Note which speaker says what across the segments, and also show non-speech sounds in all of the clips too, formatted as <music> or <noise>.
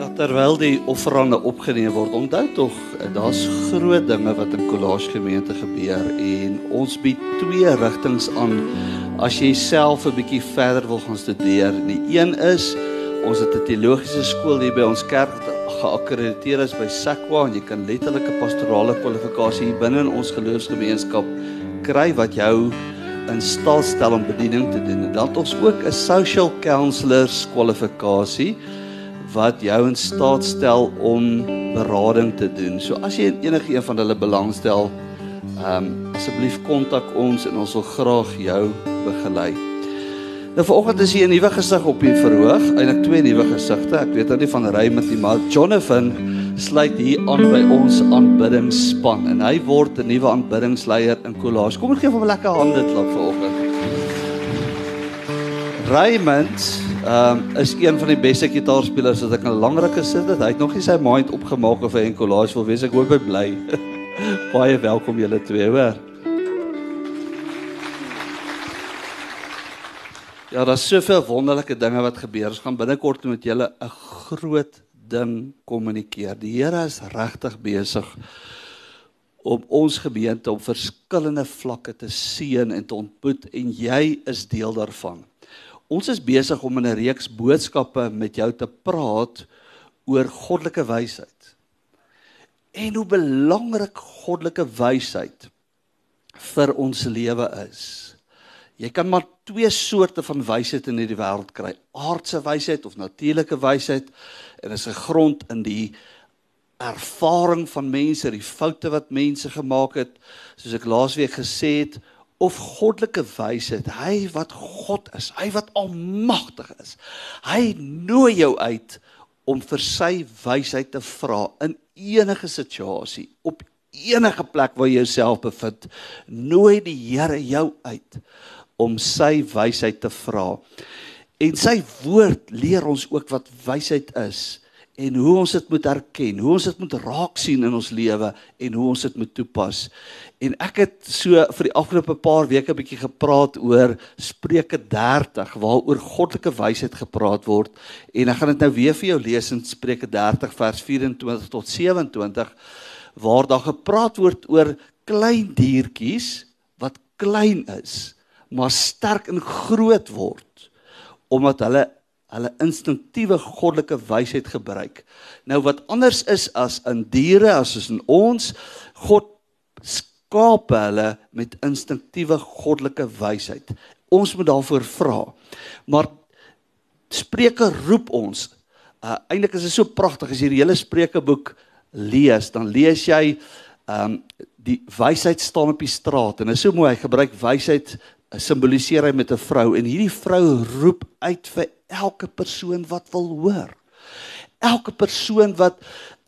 Speaker 1: Ja, terwyl die offerande opgeneem word, onthou tog, daar's groot dinge wat in Kolaash gemeente gebeur en ons bied twee rigtings aan as jy self 'n bietjie verder wil gaan studeer. Die een is ons het 'n teologiese skool hier by ons kerk geakkrediteer is by SAQA en jy kan letterlik 'n pastorale kwalifikasie hier binne in ons geloofsgemeenskap kry wat jou in staat stel om bediening te doen. Dan het ons ook 'n social counselors kwalifikasie wat jou in staat stel om berading te doen. So as jy enige een van hulle belangstel, ehm um, asseblief kontak ons en ons wil graag jou begelei. Nou vanoggend is hier 'n nuwe gesig op die verhoog, eintlik twee nuwe gesigte. Ek weet nou nie van Raymond nie, maar Jonathan sluit hier aan by ons aanbiddingsspan en hy word 'n nuwe aanbiddingsleier in Kolaas. Kom ons gee hom 'n lekker hande klap vanoggend. Raymond Ehm um, is een van die beste gitaarspelers wat ek al lanklik gesit het. Hy het nog nie sy mind opgemaak of hy en Collage wil wees. Ek hoop hy bly. <laughs> Baie welkom julle twee, hoor. Ja, daar's soveel wonderlike dinge wat gebeur. Ons gaan binnekort met julle 'n groot ding kommunikeer. Die Here is regtig besig om ons gemeente op verskillende vlakke te seën en te ontmoet en jy is deel daarvan. Ons is besig om in 'n reeks boodskappe met jou te praat oor goddelike wysheid. En hoe belangrik goddelike wysheid vir ons lewe is. Jy kan maar twee soorte van wysheid in hierdie wêreld kry: aardse wysheid of natuurlike wysheid. En is 'n grond in die ervaring van mense, die foute wat mense gemaak het, soos ek laasweek gesê het, of goddelike wysheid, hy wat God is, hy wat almagtig is. Hy nooi jou uit om vir sy wysheid te vra in enige situasie, op enige plek waar jy jouself bevind. Nooi die Here jou uit om sy wysheid te vra. En sy woord leer ons ook wat wysheid is en hoe ons dit moet erken, hoe ons dit moet raak sien in ons lewe en hoe ons dit moet toepas. En ek het so vir die afgelope paar weke 'n bietjie gepraat oor Spreuke 30 waaroor goddelike wysheid gepraat word en ek gaan dit nou weer vir jou lees in Spreuke 30 vers 24 tot 27 waar daar gepraat word oor klein diertjies wat klein is maar sterk en groot word omdat hulle hulle instinktiewe goddelike wysheid gebruik. Nou wat anders is as in diere as is in ons, God skaap hulle met instinktiewe goddelike wysheid. Ons moet daarvoor vra. Maar Spreuke roep ons. Uh eintlik is dit so pragtig as jy die hele Spreukeboek lees, dan lees jy um die wysheid staan op die straat en dit is so mooi hy gebruik wysheid simboliseer hy met 'n vrou en hierdie vrou roep uit vir elke persoon wat wil hoor. Elke persoon wat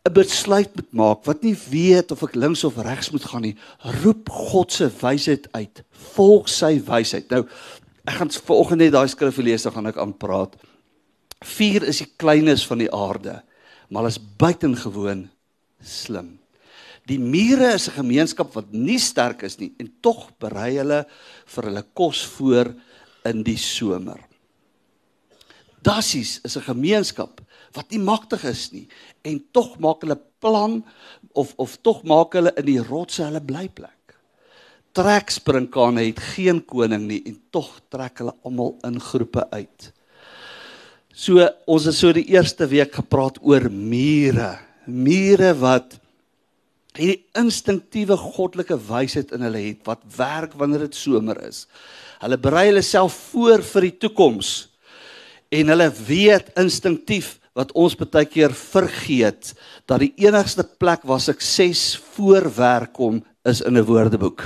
Speaker 1: 'n besluit moet maak, wat nie weet of ek links of regs moet gaan nie, roep God se wysheid uit. Volg sy wysheid. Nou, ek gaan vanoggend net daai skrif lees, dan gaan ek aanpraat. Vier is die kleines van die aarde, maar is buitengewoon slim. Die mure is 'n gemeenskap wat nie sterk is nie en tog berei hulle vir hulle kos voor in die somer. Dassies is 'n gemeenskap wat nie magtig is nie en tog maak hulle plan of of tog maak hulle in die rotse hulle blyplek. Trekspringkane het geen koning nie en tog trek hulle almal in groepe uit. So ons het so die eerste week gepraat oor mure, mure wat hierdie instinktiewe goddelike wysheid in hulle het wat werk wanneer dit somer is. Hulle berei hulle self voor vir die toekoms en hulle weet instinktief wat ons baie keer vergeet dat die enigste plek waar sukses voorwerk kom is in 'n woordeboek.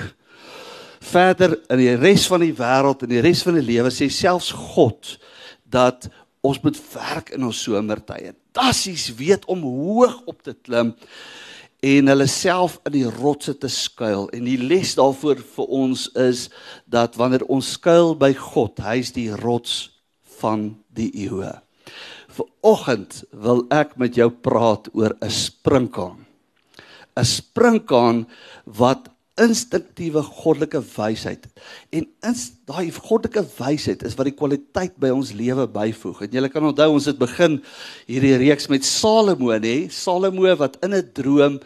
Speaker 1: Verder in die res van die wêreld en die res van die lewe sê selfs God dat ons moet werk in ons somertye. Dassies weet om hoog op te klim en hulle self in die rotse te skuil en die les daarvoor vir ons is dat wanneer ons skuil by God, hy is die rots van die eeue. Viroggend wil ek met jou praat oor 'n sprinkaan. 'n Sprinkaan wat instinktiewe goddelike wysheid. En ins daai goddelike wysheid is wat die kwaliteit by ons lewe byvoeg. En julle kan onthou ons het begin hierdie reeks met Salomo, nê? Salomo wat in 'n droom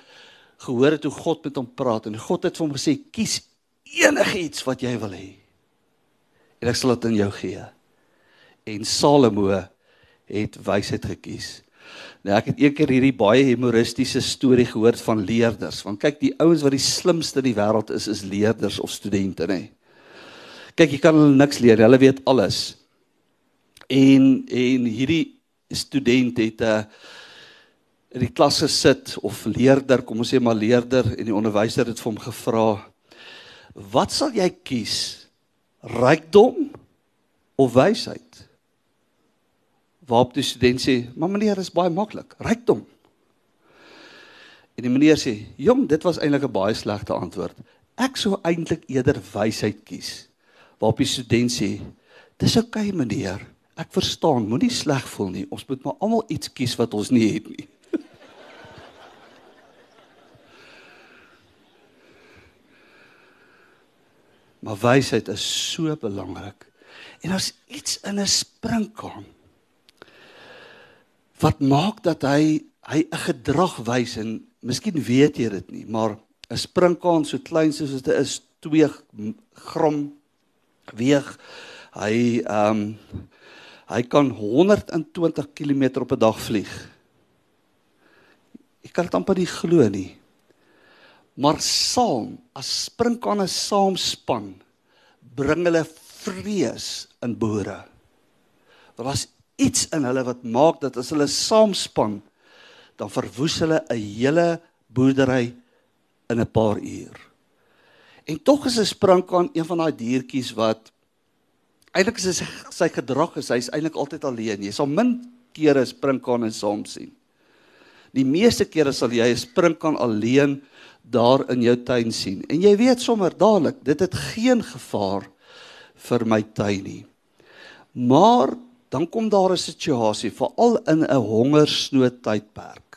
Speaker 1: gehoor het hoe God met hom praat en God het vir hom gesê: "Kies enigiets wat jy wil hê en ek sal dit aan jou gee." En Salomo het wysheid gekies. Nou ek het eendag hierdie baie humoristiese storie gehoor van leerders. Want kyk, die ouens wat die slimste in die wêreld is, is leerders of studente, nê. Kyk, jy kan hulle niks leer, hulle weet alles. En en hierdie student het 'n uh, in die klas gesit of leerder, kom ons sê maar leerder en die onderwyser het vir hom gevra: "Wat sal jy kies? Rykdom of wysheid?" Waarop die student sê: "Maar meneer, dit is baie maklik. Rykdom." En die meneer sê: "Jong, dit was eintlik 'n baie slegte antwoord. Ek sou eintlik eerder wysheid kies." Waarop die student sê: "Dis oukei, okay, meneer. Ek verstaan. Moenie sleg voel nie. Ons moet maar almal iets kies wat ons nie het nie." <laughs> maar wysheid is so belangrik. En as iets in 'n sprinkaan wat maak dat hy hy 'n gedrag wys en miskien weet jy dit nie, maar 'n sprinkaan so klein soos dit is 2 gram weeg. Hy ehm um, hy kan 120 km op 'n dag vlieg. Ek kan dit amper nie glo nie. Maar saam, as sprinkane saam span, bring hulle vrees in boere. Want as iets in hulle wat maak dat as hulle saamspan dan verwoes hulle 'n hele boerdery in 'n paar uur. En tog is 'n sprinkaan een van daai diertjies wat eintlik is sy, sy gedrag is hy's eintlik altyd alleen. Jy sal min kere sprinkaan en saam sien. Die meeste kere sal jy 'n sprinkaan alleen daar in jou tuin sien. En jy weet sommer dadelik, dit het geen gevaar vir my tuin nie. Maar dan kom daar 'n situasie veral in 'n hongersnood tydperk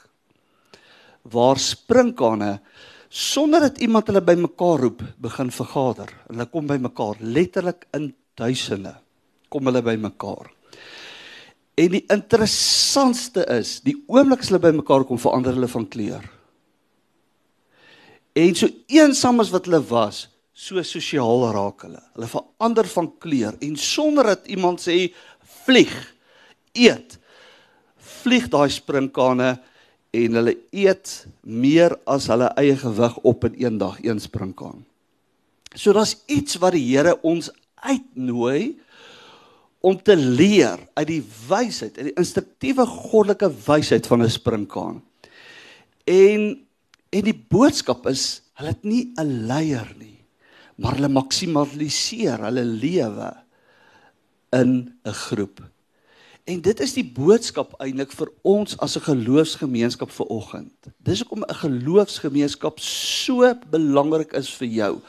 Speaker 1: waar sprinkane sonder dat iemand hulle bymekaar roep begin vergader. Hulle kom bymekaar letterlik in duisende kom hulle bymekaar. En die interessantste is, die oomblik as hulle bymekaar kom verander hulle van kleur. En so eensaam as wat hulle was, so sosiaal raak hulle. Hulle verander van kleur en sonder dat iemand sê vlieg, eet. Vlieg daai sprinkane en hulle eet meer as hulle eie gewig op in een dag een sprinkaan. So daar's iets wat die Here ons uitnooi om te leer uit die wysheid, uit die instinktiewe goddelike wysheid van 'n sprinkaan. En en die boodskap is, hulle het nie 'n leier nie, maar hulle maksimaliseer hulle lewe in 'n groep. En dit is die boodskap eintlik vir ons as 'n geloofsgemeenskap vir oggend. Dis hoekom 'n geloofsgemeenskap so belangrik is vir jou.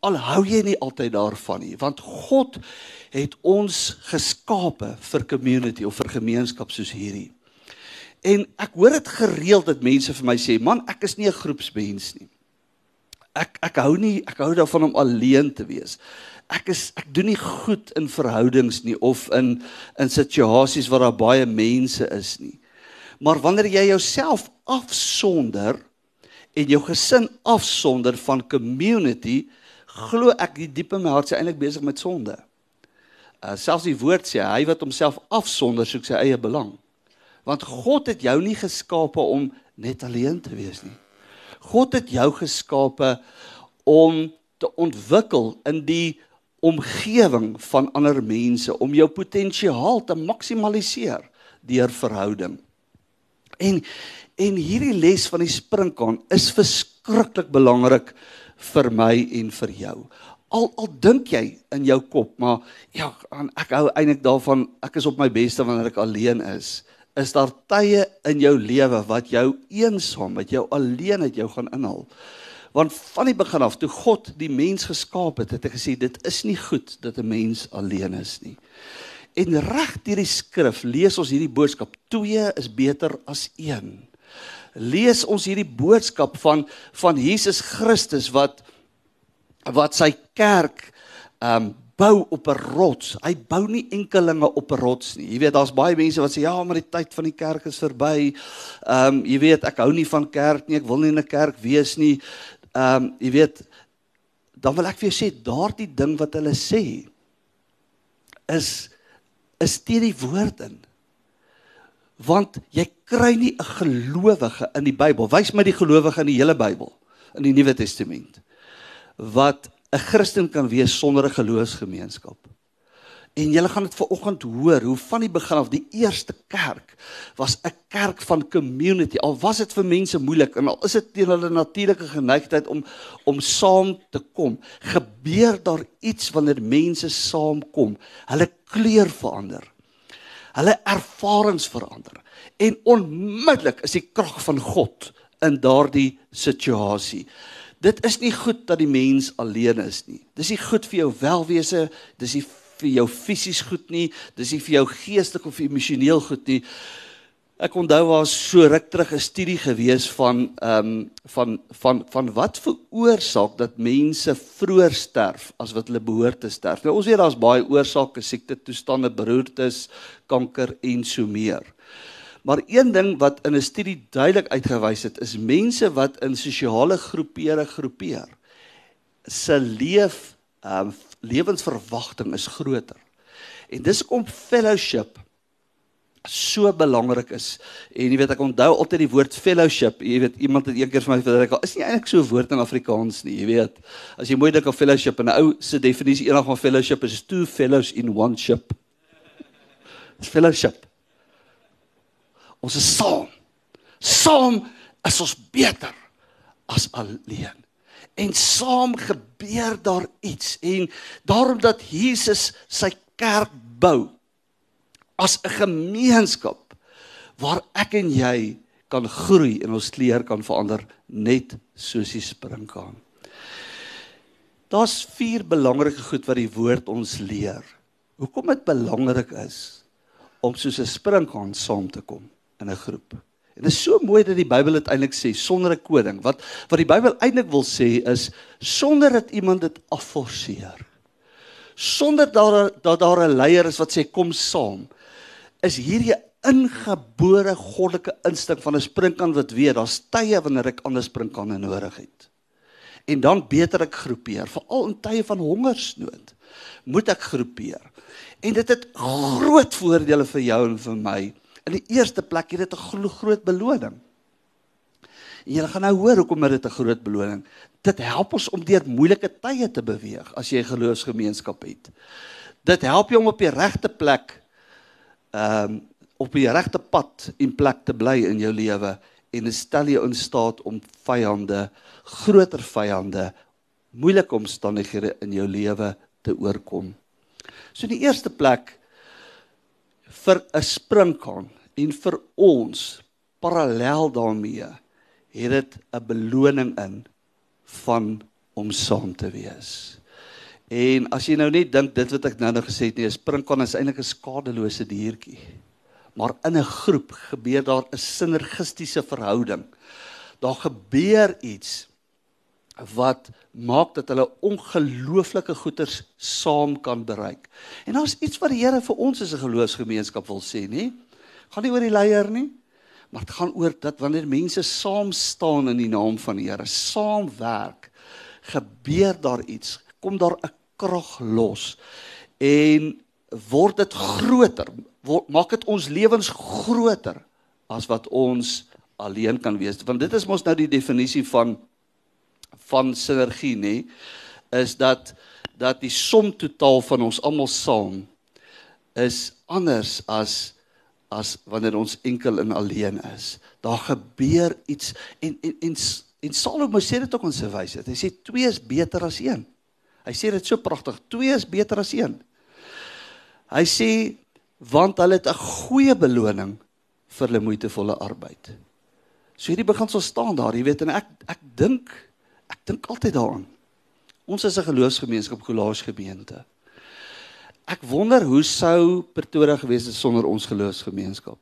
Speaker 1: Al hou jy nie altyd daarvan nie, want God het ons geskape vir community of vir gemeenskap soos hierdie. En ek hoor dit gereeld dat mense vir my sê, "Man, ek is nie 'n groepsmens nie." Ek ek hou nie ek hou daarvan om alleen te wees ek is ek doen nie goed in verhoudings nie of in in situasies waar daar baie mense is nie. Maar wanneer jy jouself afsonder en jou gesin afsonder van community, glo ek die diep in my hart is eintlik besig met sonde. Uh selfs die woord sê hy wat homself afsonder soek sy eie belang. Want God het jou nie geskape om net alleen te wees nie. God het jou geskape om te ontwikkel in die omgewing van ander mense om jou potensiaal te maksimaliseer deur verhouding. En en hierdie les van die sprinkaan is verskriklik belangrik vir my en vir jou. Al al dink jy in jou kop, maar ja, ek hou eintlik daarvan ek is op my beste wanneer ek alleen is. Is daar tye in jou lewe wat jou eensaam, wat jou alleen het jou gaan inhaal? Want van die begin af toe God die mens geskaap het, het hy gesê dit is nie goed dat 'n mens alleen is nie. En reg deur die skrif lees ons hierdie boodskap: twee is beter as een. Lees ons hierdie boodskap van van Jesus Christus wat wat sy kerk um bou op 'n rots. Hy bou nie enkelinge op 'n rots nie. Jy weet daar's baie mense wat sê ja, maar die tyd van die kerk is verby. Um jy weet ek hou nie van kerk nie. Ek wil nie in 'n kerk wees nie. Um jy weet dan wil ek vir jou sê daardie ding wat hulle sê is is teen die woord in. Want jy kry nie 'n gelowige in die Bybel. Wys my die gelowige in die hele Bybel in die Nuwe Testament wat 'n Christen kan wees sonder 'n geloofsgemeenskap. En julle gaan dit vanoggend hoor hoe van die begin af die eerste kerk was 'n kerk van community. Al was dit vir mense moeilik en al is dit teen hulle natuurlike geneigtheid om om saam te kom, gebeur daar iets wanneer mense saamkom. Hulle kleur verander. Hulle ervarings verander en onmiddellik is die krag van God in daardie situasie. Dit is nie goed dat die mens alleen is nie. Dis nie goed vir jou welwese, dis nie vir jou fisies goed nie, dis nie vir jou geestelik of emosioneel goed nie. Ek onthou was so ruk terug 'n studie gewees van ehm um, van van van wat veroorsaak dat mense vroeër sterf as wat hulle behoort te sterf. Nou ons weet daar's baie oorsake, siekte toestande, beroertes, kanker en so meer. Maar een ding wat in 'n studie duidelik uitgewys het, is mense wat in sosiale groepere groepeer, se leef ehm um, lewensverwagting is groter. En dis hoekom fellowship so belangrik is. En jy weet ek onthou altyd die woord fellowship. Jy weet iemand het eendag vir my vertel, is nie eintlik so 'n woord in Afrikaans nie, jy weet. As jy mooi dink aan fellowship en 'n ou se definisie eendag van fellowship is two fellows in one ship. Dis fellowship. Ons is saam. Saam is ons beter as alleen. En saam gebeur daar iets en daarom dat Jesus sy kerk bou as 'n gemeenskap waar ek en jy kan groei en ons kleer kan verander net soos die sprinkaan. Daar's vier belangrike goed wat die woord ons leer. Hoekom dit belangrik is om soos 'n sprinkaan saam te kom in 'n groep. En dit is so mooi dat die Bybel dit eintlik sê sonder 'n koding. Wat wat die Bybel eintlik wil sê is sonder dat iemand dit afforceer. Sonder dat dat daar 'n leier is wat sê kom saam. Is hierdie ingebore goddelike instink van 'n sprinkaan wat weet daar's tye wanneer ek ander sprinkaane nodig het. En dan beter ek groepeer, veral in tye van hongersnood. Moet ek groepeer. En dit het groot voordele vir jou en vir my In die eerste plek het dit 'n groot beloning. En jy gaan nou hoor hoekom dit 'n groot beloning. Dit help ons om deur moeilike tye te beweeg as jy 'n geloofsgemeenskap het. Dit help jou om op die regte plek ehm um, op die regte pad en plek te bly in jou lewe en dit stel jou in staat om vyande, groter vyande, moeilike omstandighede in jou lewe te oorkom. So in die eerste plek vir 'n sprinkaan en vir ons parallel daarmee het dit 'n beloning in van om saam te wees. En as jy nou net dink dit wat ek nou nou gesê het, nee, 'n sprinkaan is eintlik 'n skadelose diertjie. Maar in 'n groep gebeur daar 'n sinergistiese verhouding. Daar gebeur iets wat maak dat hulle ongelooflike goeders saam kan bereik. En daar's iets wat die Here vir ons as 'n geloofsgemeenskap wil sê, nê? Gaan nie oor die leier nie, maar dit gaan oor dat wanneer mense saam staan in die naam van die Here, saamwerk, gebeur daar iets, kom daar 'n krag los en word dit groter, word, maak dit ons lewens groter as wat ons alleen kan wees. Want dit is mos nou die definisie van van sinergie nê is dat dat die som totaal van ons almal saam is anders as as wanneer ons enkel en alleen is. Daar gebeur iets en en en, en Salomo sê dit ook in sy wysheid. Hy sê twee is beter as een. Hy sê dit so pragtig, twee is beter as een. Hy sê want hulle het 'n goeie beloning vir hulle moeitevolle arbeid. So hierdie begin sal staan daar, jy weet en ek ek dink Ek dink altyd daaraan. Ons is 'n geloofsgemeenskap, Golaasgemeente. Ek wonder hoe sou Pretoria gewees het sonder ons geloofsgemeenskap.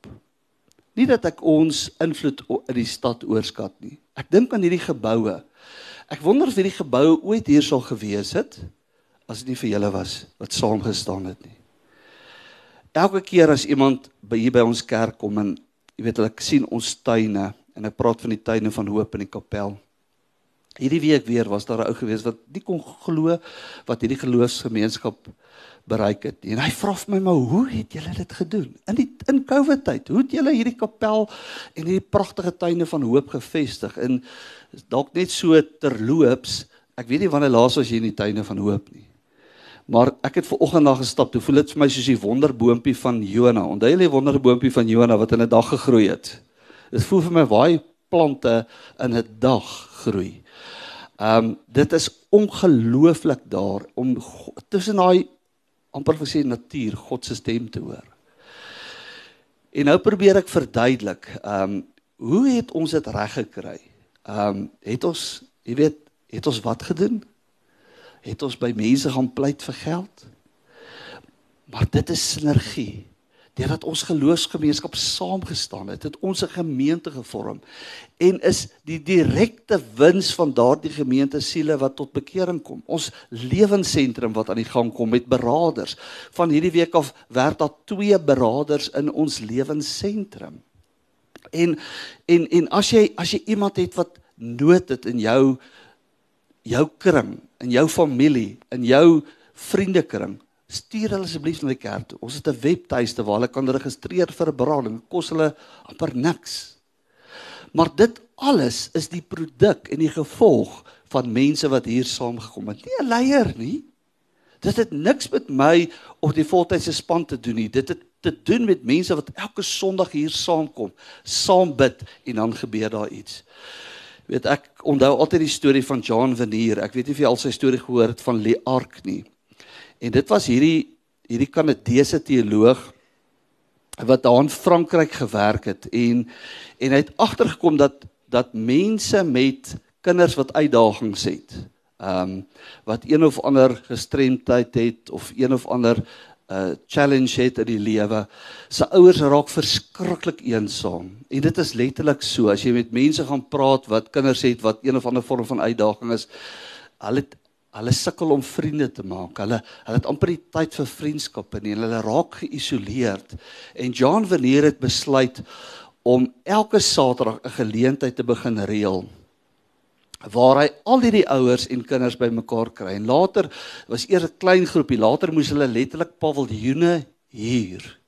Speaker 1: Nie dat ek ons invloed in die stad oorskat nie. Ek dink aan hierdie geboue. Ek wonder of hierdie gebou ooit hier sou gewees het as dit nie vir julle was wat saam gestaan het nie. Elke keer as iemand by hier by ons kerk kom en jy weet hulle sien ons tuine en ek praat van die tuine van Hoop in die kapel. Hierdie week weer was daar 'n ou gewees wat nie kon glo wat hierdie geloofsgemeenskap bereik het. En hy vra vir my maar hoe het julle dit gedoen? In die in Covid tyd, hoe het julle hierdie kapel en hierdie pragtige tuine van hoop gevestig? En dalk net so terloops, ek weet nie wanneer laas was jy in die tuine van hoop nie. Maar ek het ver oggend daar gestap. Toe voel dit vir my soos die wonderboontjie van Jona. Onthou jy die wonderboontjie van Jona wat in 'n dag gegroei het? Dit voel vir my waai plante in 'n dag groei. Ehm um, dit is ongelooflik daar om tussen daai amper gesê natuur God se stem te hoor. En nou probeer ek verduidelik, ehm um, hoe het ons dit reg gekry? Ehm um, het ons, jy weet, het ons wat gedoen? Het ons by mense gaan pleit vir geld? Maar dit is sinergie deurdat ons geloofsgemeenskap saamgestaan het, het ons 'n gemeente gevorm en is die direkte wins van daardie gemeente siele wat tot bekering kom. Ons lewensentrum wat aan die gang kom met beraders. Van hierdie week af werk daar twee beraders in ons lewensentrum. En en en as jy as jy iemand het wat nood het in jou jou kring, in jou familie, in jou vriendekring, stuur hulle asseblief na die kerk toe. Ons het 'n webtuiste waar hulle kan registreer vir 'n berading. Kos hulle amper niks. Maar dit alles is die produk en die gevolg van mense wat hier saamgekom het. Nie 'n leier nie. Dit het niks met my of die voltydse span te doen nie. Dit het te doen met mense wat elke Sondag hier saamkom, saam bid en dan gebeur daar iets. Weet ek onthou altyd die storie van John Vanier. Ek weet nie of jy al sy storie gehoor het van Le Arc nie. En dit was hierdie hierdie Kanadese teoloog wat daar in Frankryk gewerk het en en hy het agtergekom dat dat mense met kinders wat uitdagings het. Ehm um, wat een of ander gestremdheid het of een of ander 'n uh, challenge het in die lewe. Se ouers raak verskriklik eensaam. En dit is letterlik so as jy met mense gaan praat wat kinders het wat een of ander vorm van uitdaging is. Hulle Hulle sukkel om vriende te maak. Hulle hulle het amper die tyd vir vriendskappe nie. Hulle raak geïsoleerd. En John Verleer het besluit om elke Saterdag 'n geleentheid te begin reël waar hy al hierdie ouers en kinders bymekaar kry. En later was eers 'n klein groepie. Later moes hulle letterlik paviljoene huur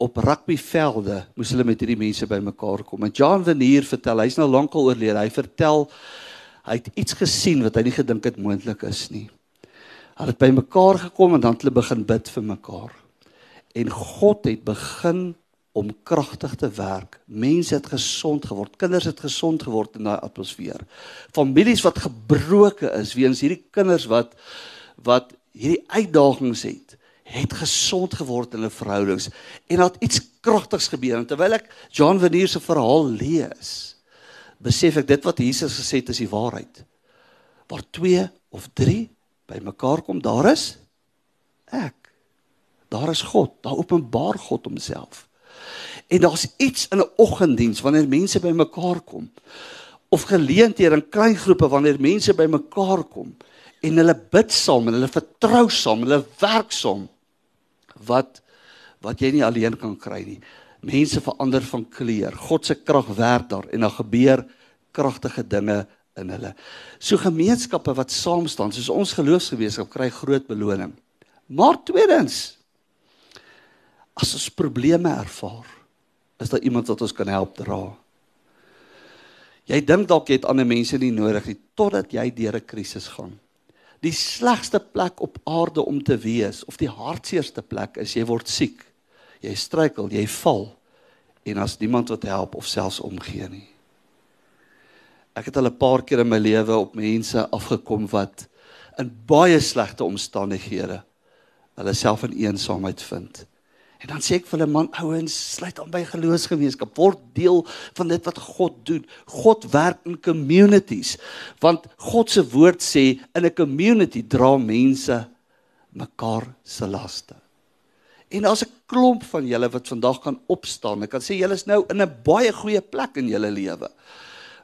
Speaker 1: op rugbyvelde moes hulle met hierdie mense bymekaar kom. En John Verleer vertel, hy's nou lankal oorlede. Hy vertel Hy het iets gesien wat hy nie gedink het moontlik is nie. Hulle het by mekaar gekom en dan het hulle begin bid vir mekaar. En God het begin om kragtig te werk. Mense het gesond geword, kinders het gesond geword in daai atmosfeer. Families wat gebroke is weens hierdie kinders wat wat hierdie uitdagings het, het gesond geword in hulle verhoudings en dat iets kragtigs gebeur. En terwyl ek John Vanier se verhaal lees, besef ek dit wat Jesus gesê het is die waarheid. Waar twee of drie bymekaar kom, daar is ek. Daar is God. Daar openbaar God homself. En daar's iets in 'n oggenddiens wanneer mense bymekaar kom of geleenthede in klein groepe wanneer mense bymekaar kom en hulle bid saam en hulle vertrou saam, hulle werk saam wat wat jy nie alleen kan kry nie. Mense verander van kleur. God se krag werk daar en dan gebeur kragtige dinge in hulle. So gemeenskappe wat saam staan, soos ons geloofsgemeenskap kry groot beloning. Maar tweedens as ons probleme ervaar, is daar iemand wat ons kan help dra. Jy dink dalk jy het ander mense nie nodig nie totdat jy deur 'n krisis gaan. Die slegste plek op aarde om te wees of die hartseerste plek is jy word siek. Jy struikel, jy val en as niemand wat help of selfs omgee nie. Ek het al 'n paar keer in my lewe op mense afgekom wat in baie slegte omstandighede hulle self in eensaamheid vind. En dan sê ek vir hulle man ouens, sluit aan by geloofsgemeenskap, word deel van dit wat God doen. God werk in communities. Want God se woord sê in 'n community dra mense mekaar se laste. En daar's 'n klomp van julle wat vandag kan opstaan. Ek kan sê julle is nou in 'n baie goeie plek in julle lewe.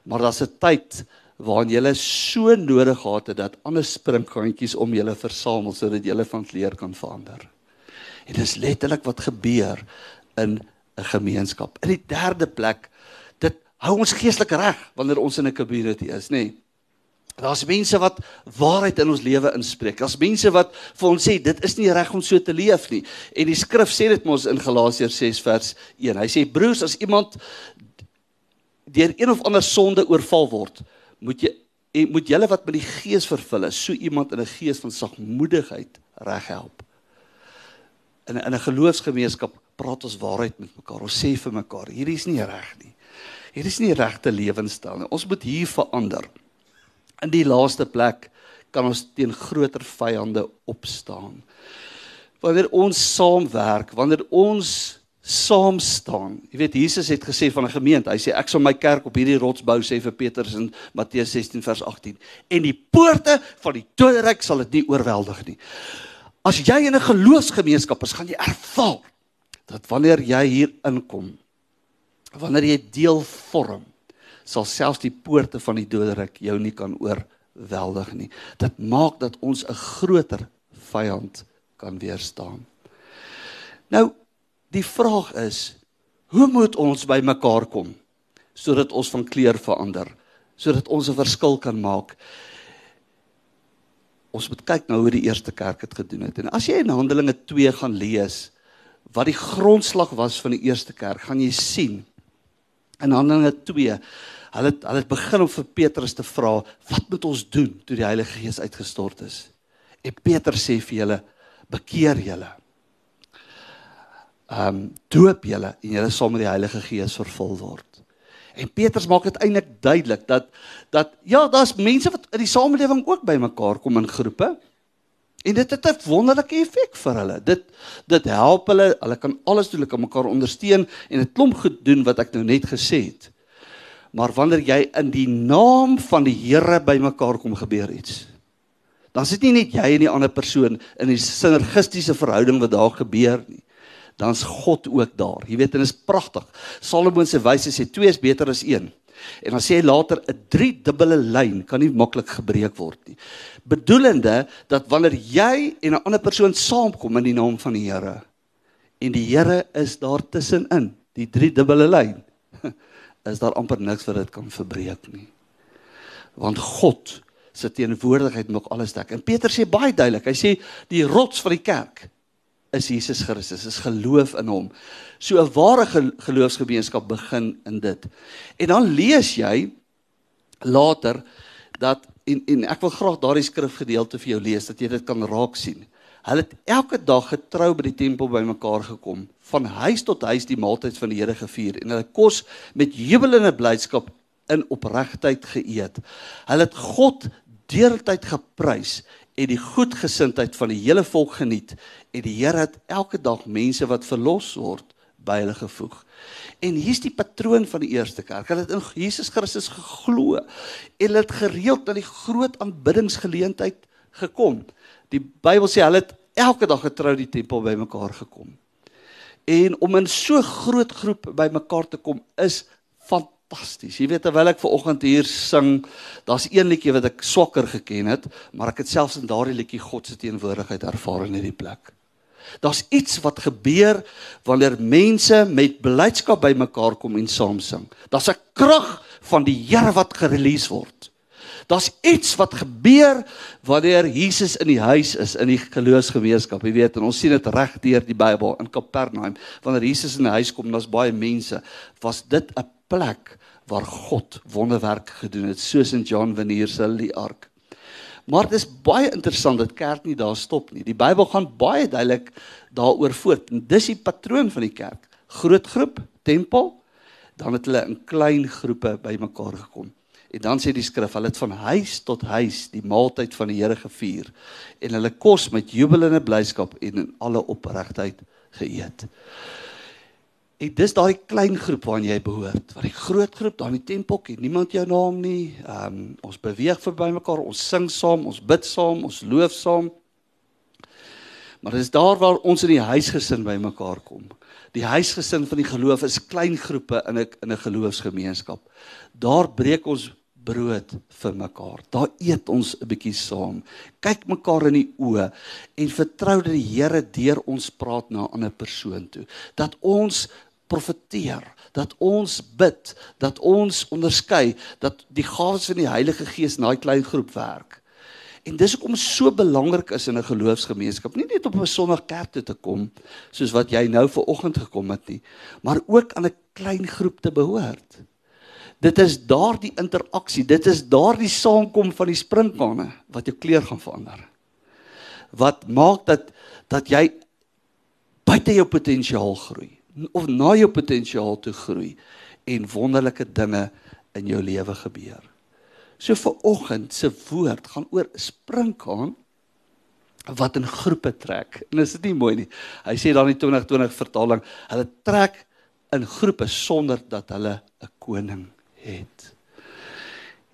Speaker 1: Maar daar's 'n tyd waarin julle so nodig gehad het dat ander springkantjies om julle versamel sodat julle van kleur kan verander. En dis letterlik wat gebeur in 'n gemeenskap. In die derde plek, dit hou ons geestelik reg wanneer ons in 'n community is, nê? Nee. Daar's mense wat waarheid in ons lewe inspreek. Daar's mense wat vir ons sê dit is nie reg om so te leef nie. En die skrif sê dit mos in Galasiërs 6 vers 1. Hy sê broers, as iemand deur een of ander sonde oorval word, moet jy moet julle wat met die gees vervul is, so iemand in 'n gees van sagmoedigheid reghelp. In in 'n geloofsgemeenskap praat ons waarheid met mekaar. Ons sê vir mekaar, hierdie is nie reg nie. Hierdie is nie regte lewenstyl nie. Ons moet hier verander. In die laaste plek kan ons teen groter vyande opstaan. Wanneer ons saamwerk, wanneer ons saam staan. Jy weet Jesus het gesê van 'n gemeente. Hy sê ek sal my kerk op hierdie rots bou sê vir Petrus in Matteus 16 vers 18. En die poorte van die doderyk sal dit nie oorweldig nie. As jy in 'n geloofsgemeenskap is, gaan jy ervaar dat wanneer jy hier inkom, wanneer jy deel vorm sal selfs die poorte van die doderyk jou nie kan oorweldig nie. Dit maak dat ons 'n groter vyand kan weerstaan. Nou, die vraag is, hoe moet ons by mekaar kom sodat ons van kleur verander, sodat ons 'n verskil kan maak? Ons moet kyk na hoe die eerste kerk dit gedoen het. En as jy in Handelinge 2 gaan lees wat die grondslag was van die eerste kerk, gaan jy sien in Handelinge Hulle het, hulle het begin om vir Petrus te vra, "Wat moet ons doen toe die Heilige Gees uitgestort is?" En Petrus sê vir hulle, "Bekeer julle. Ehm um, doop julle en julle sal met die Heilige Gees vervul word." En Petrus maak dit eintlik duidelik dat dat ja, daar's mense wat in die samelewing ook bymekaar kom in groepe. En dit het 'n wonderlike effek vir hulle. Dit dit help hulle, hulle kan alles doen, hulle kan mekaar ondersteun en 'n klomp goed doen wat ek nou net gesê het. Maar wanneer jy in die naam van die Here bymekaar kom gebeur iets. Dan sit nie net jy en die ander persoon in 'n sinergistiese verhouding wat daar gebeur nie. Dan's God ook daar. Jy weet en dit is pragtig. Salomo se wyse sê 2 is beter as 1. En dan sê hy later 'n drie dubbele lyn kan nie maklik gebreek word nie. Bedoelende dat wanneer jy en 'n ander persoon saamkom in die naam van die Here en die Here is daar tussenin, die drie dubbele lyn is daar amper niks wat dit kan verbreek nie. Want God se teenwoordigheid maak alles dek. En Petrus sê baie duidelik, hy sê die rots van die kerk is Jesus Christus, is geloof in hom. So 'n ware geloofsgemeenskap begin in dit. En dan lees jy later dat en en ek wil graag daardie skrifgedeelte vir jou lees dat jy dit kan raak sien. Hulle het elke dag getrou by die tempel bymekaar gekom, van huis tot huis die maaltyd van die Here gevier en hulle kos met jubelende blydskap in opregtheid geëet. Hulle het God deurtyd geprys en die goedgesindheid van die hele volk geniet en die Here het elke dag mense wat verlos word by hulle gevoeg. En hier's die patroon van die eerste kerk. Hulle het in Jesus Christus geglo en hulle het gereeld na die groot aanbiddingsgeleentheid gekom. Die Bybel sê hulle het elke dag getrou die tempel bymekaar gekom. En om in so groot groep bymekaar te kom is fantasties. Jy weet terwyl ek ver oggend hier sing, daar's een liedjie wat ek swakker geken het, maar ek het selfs in daardie liedjie God se teenwoordigheid ervaar in hierdie plek. Daar's iets wat gebeur wanneer mense met blydskap bymekaar kom en saam sing. Daar's 'n krag van die Here wat gerelease word. Daar's iets wat gebeur wanneer Jesus in die huis is in die geloofsgemeenskap. Jy weet, en ons sien dit reg deur die Bybel in Kapernaum. Wanneer Jesus in die huis kom, daar's baie mense. Was dit 'n plek waar God wonderwerk gedoen het, soos in John Vanier se die ark. Maar dit is baie interessant dat kerk nie daar stop nie. Die Bybel gaan baie duidelik daaroor voort. En dis die patroon van die kerk. Groot groep, tempel, dan het hulle in klein groepe bymekaar gekom. En dan sê die skrif, hulle het van huis tot huis die maaltyd van die Here gevier en hulle kos met jubelende blydskap en in alle opregtheid geëet. En dis daai klein groep waarna jy behoort. Want die groot groep daar in die tempel ken niemand jou naam nie. Ehm um, ons beweeg verby mekaar, ons sing saam, ons bid saam, ons loof saam. Maar dis daar waar ons in die huisgesin by mekaar kom. Die huisgesin van die geloof is klein groepe in 'n in 'n geloofsgemeenskap. Daar breek ons brood vir mekaar. Daar eet ons 'n bietjie saam. Kyk mekaar in die oë en vertrou dat die Here deur ons praat na 'n ander persoon toe. Dat ons profeteer, dat ons bid, dat ons onderskei dat die gawes van die Heilige Gees in daai klein groep werk. En dis hoekom so belangrik is in 'n geloofsgemeenskap, nie net op 'n Sondag kerk toe te kom soos wat jy nou ver oggend gekom het nie, maar ook aan 'n klein groep te behoort. Dit is daardie interaksie, dit is daardie saamkom van die sprinkane wat jou kleur gaan verander. Wat maak dat dat jy buite jou potensiaal groei of na jou potensiaal toe groei en wonderlike dinge in jou lewe gebeur. So vir oggend se woord gaan oor sprinkaan wat in groepe trek. En is dit nie mooi nie? Hy sê dan in 2020 vertaling, hulle trek in groepe sonder dat hulle 'n koning het.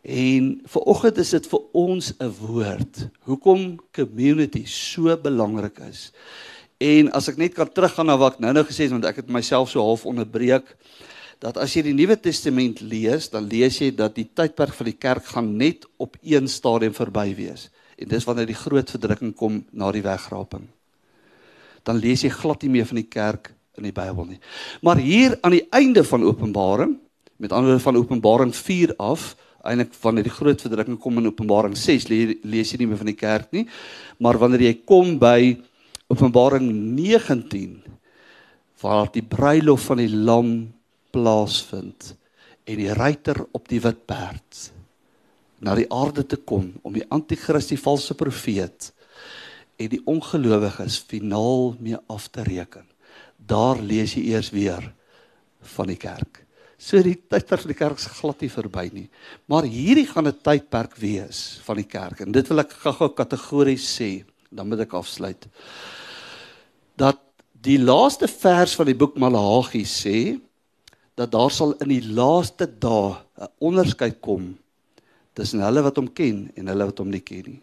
Speaker 1: En vir oggend is dit vir ons 'n woord. Hoekom community so belangrik is. En as ek net kan teruggaan na wat ek nou-nou gesê het want ek het myself so half onderbreek dat as jy die Nuwe Testament lees, dan lees jy dat die tydperk van die kerk gaan net op een stadium verby wees. En dis wanneer die groot verdrukking kom na die wegraping. Dan lees jy glad nie meer van die kerk in die Bybel nie. Maar hier aan die einde van Openbaring Met ander woorde van Openbaring 4 af, eintlik wanneer die groot verdrukking kom in Openbaring 6, le lees jy nie meer van die kerk nie, maar wanneer jy kom by Openbaring 19 waar die bruilof van die lam plaasvind en die ruiter op die wit perd na die aarde te kom om die anti-kris die valse profeet en die ongelowiges finaal mee af te reken. Daar lees jy eers weer van die kerk. So die tydperk van die kerk is glad nie verby nie. Maar hierdie gaan 'n tydperk wees van die kerk en dit wil ek gou-gou kategories sê, dan moet ek afsluit. Dat die laaste vers van die boek Malagi sê dat daar sal in die laaste dae 'n onderskeid kom tussen hulle wat hom ken en hulle wat hom nie ken nie.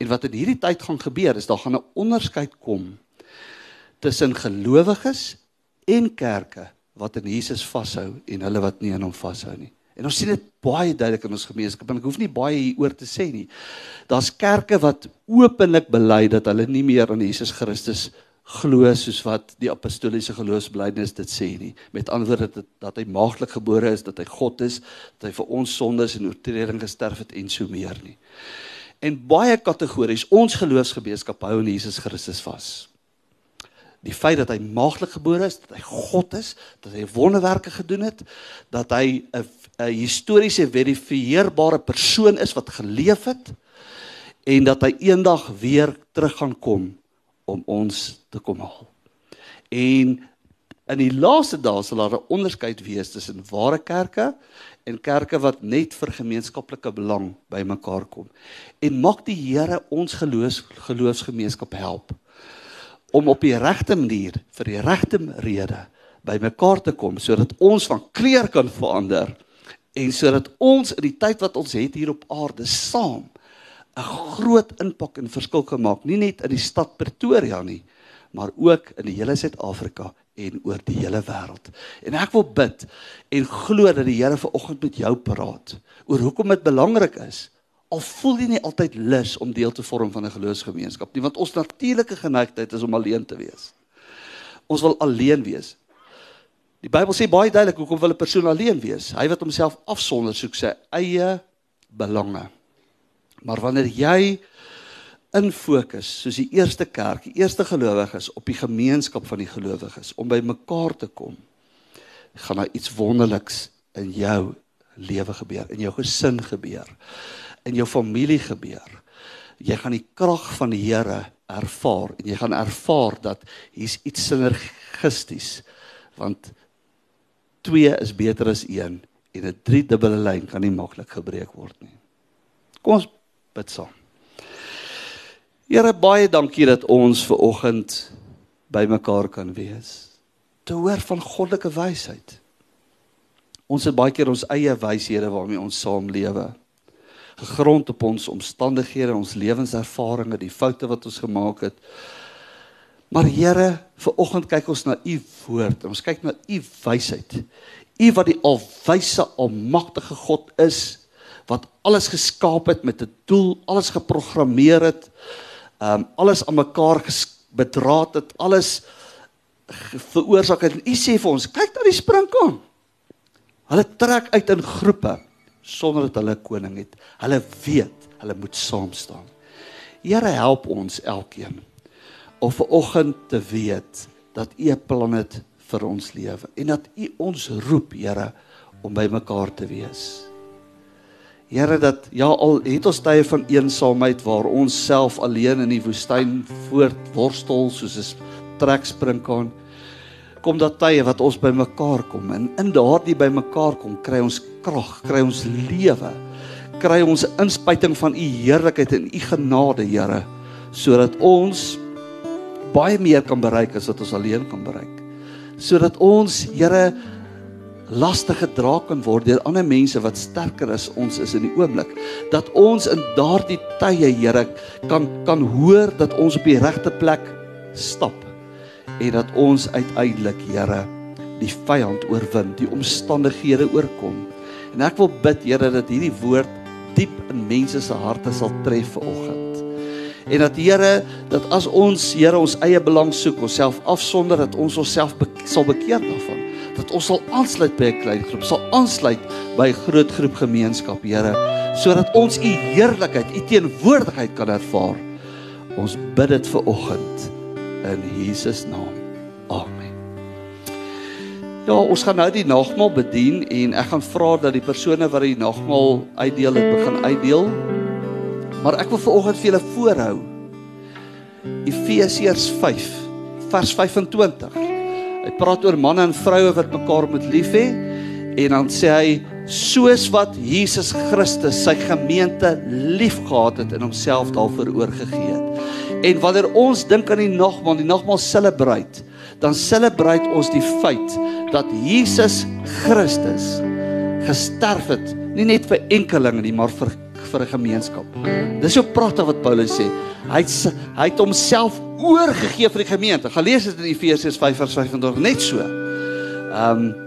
Speaker 1: En wat in hierdie tyd gaan gebeur is daar gaan 'n onderskeid kom tussen gelowiges en kerke wat in Jesus vashou en hulle wat nie aan hom vashou nie. En ons sien dit baie duidelik in ons gemeenskap en ek hoef nie baie hieroor te sê nie. Daar's kerke wat openlik bely dat hulle nie meer aan Jesus Christus glo soos wat die apostoliese geloofsbelijdenis dit sê nie. Met ander woorde dat, dat hy maagdelik gebore is, dat hy God is, dat hy vir ons sondes en oortredings gesterf het en so meer nie. En baie kategories ons geloofsgemeenskap hou aan Jesus Christus vas die feit dat hy maagdelik gebore is, dat hy God is, dat hy wonderwerke gedoen het, dat hy 'n 'n historiese verifieerbare persoon is wat geleef het en dat hy eendag weer terug gaan kom om ons te kom haal. En in die laaste dae sal daar 'n onderskeid wees tussen ware kerke en kerke wat net vir gemeenskaplike belang bymekaar kom. En mag die Here ons geloofs geloofsgemeenskap help om op die regte manier vir die regte rede bymekaar te kom sodat ons van kleur kan verander en sodat ons in die tyd wat ons het hier op aarde saam 'n groot impak en verskil kan maak nie net in die stad Pretoria nie maar ook in die hele Suid-Afrika en oor die hele wêreld. En ek wil bid en glo dat die Here vanoggend met jou praat oor hoekom dit belangrik is al voel jy nie altyd lus om deel te vorm van 'n geloofsgemeenskap nie want ons natuurlike geneigtheid is om alleen te wees. Ons wil alleen wees. Die Bybel sê baie duidelik hoekom wil 'n persoon alleen wees? Hy wat homself afsonder soek sy eie belange. Maar wanneer jy in fokus soos die eerste kerk, die eerste gelowiges op die gemeenskap van die gelowiges om by mekaar te kom, gaan daar iets wonderliks in jou lewe gebeur, in jou gesin gebeur in jou familie gebeur. Jy gaan die krag van die Here ervaar en jy gaan ervaar dat hier's iets sinergisties want 2 is beter as 1 en 'n driedubbele lyn kan nie maklik gebreek word nie. Kom ons bid saam. Here baie dankie dat ons ver oggend bymekaar kan wees. Te hoor van goddelike wysheid. Ons het baie keer ons eie wyshede waarmee ons saamlewe gegrond op ons omstandighede, ons lewenservarings, die foute wat ons gemaak het. Maar Here, ver oggend kyk ons na u woord. Ons kyk na u wysheid. U wat die alwyse, almagtige God is wat alles geskaap het met 'n doel, alles geprogrammeer het, um alles aan mekaar bedraad het, alles veroorsaak het. En u sê vir ons, kyk na die sprinkaan. Hulle trek uit in groepe sonder dat hulle 'n koning het. Hulle weet, hulle moet saam staan. Here help ons elkeen om ver oggend te weet dat U 'n plan het vir ons lewe en dat U ons roep, Here, om by mekaar te wees. Here dat ja al het ons tye van eensaamheid waar ons self alleen in die woestyn voortworstel soos 'n treksprinkaan kom daar tye wat ons by mekaar kom en in daardie by mekaar kom kry ons krag, kry ons lewe, kry ons inspuiting van u heerlikheid en u genade, Here, sodat ons baie meer kan bereik as wat ons alleen kan bereik. Sodat ons, Here, laste gedra kan word deur ander mense wat sterker as ons is in die oomblik. Dat ons in daardie tye, Here, kan kan hoor dat ons op die regte plek stap en dat ons uiteindelik, Here, die vyand oorwin, die omstandighede oorkom. En ek wil bid, Here, dat hierdie woord diep in mense se harte sal tref vanoggend. En dat Here, dat as ons Here ons eie belang soek, onsself afsonder dat ons onsself be sal bekeer daarvan. Dat ons sal aansluit by 'n klein groep, sal aansluit by 'n groot groep gemeenskap, Here, sodat ons u heerlikheid, u teenwoordigheid kan ervaar. Ons bid dit vir oggend in Jesus naam. Amen. Ja, ons gaan nou die nagmaal bedien en ek gaan vra dat die persone wat die nagmaal uitdeel het begin uitdeel. Maar ek wil veraloggend vir julle voorhou Efesiërs 5 vers 25. Hy praat oor manne en vroue wat mekaar moet lief hê en dan sê hy soos wat Jesus Christus sy gemeente liefgehad het en homself daarvoor oorgegee het. En wanneer ons dink aan die nagmaal, die nagmaal celebrate, dan celebrate ons die feit dat Jesus Christus gesterf het, nie net vir enkelinge nie, maar vir vir 'n gemeenskap. Dis so pragtig wat Paulus sê. Hy het hy het homself oorgegee vir die gemeente. Gaan lees dit in Efesiërs 5:25 net so. Ehm um,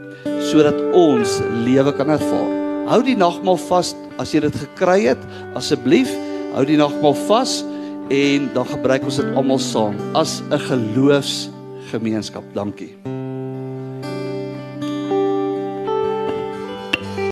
Speaker 1: sodat ons lewe kan ervaar. Hou die nagmaal vas as jy dit gekry het, asseblief, hou die nagmaal vas en dan gebruik ons dit almal saam as 'n geloofsgemeenskap. Dankie.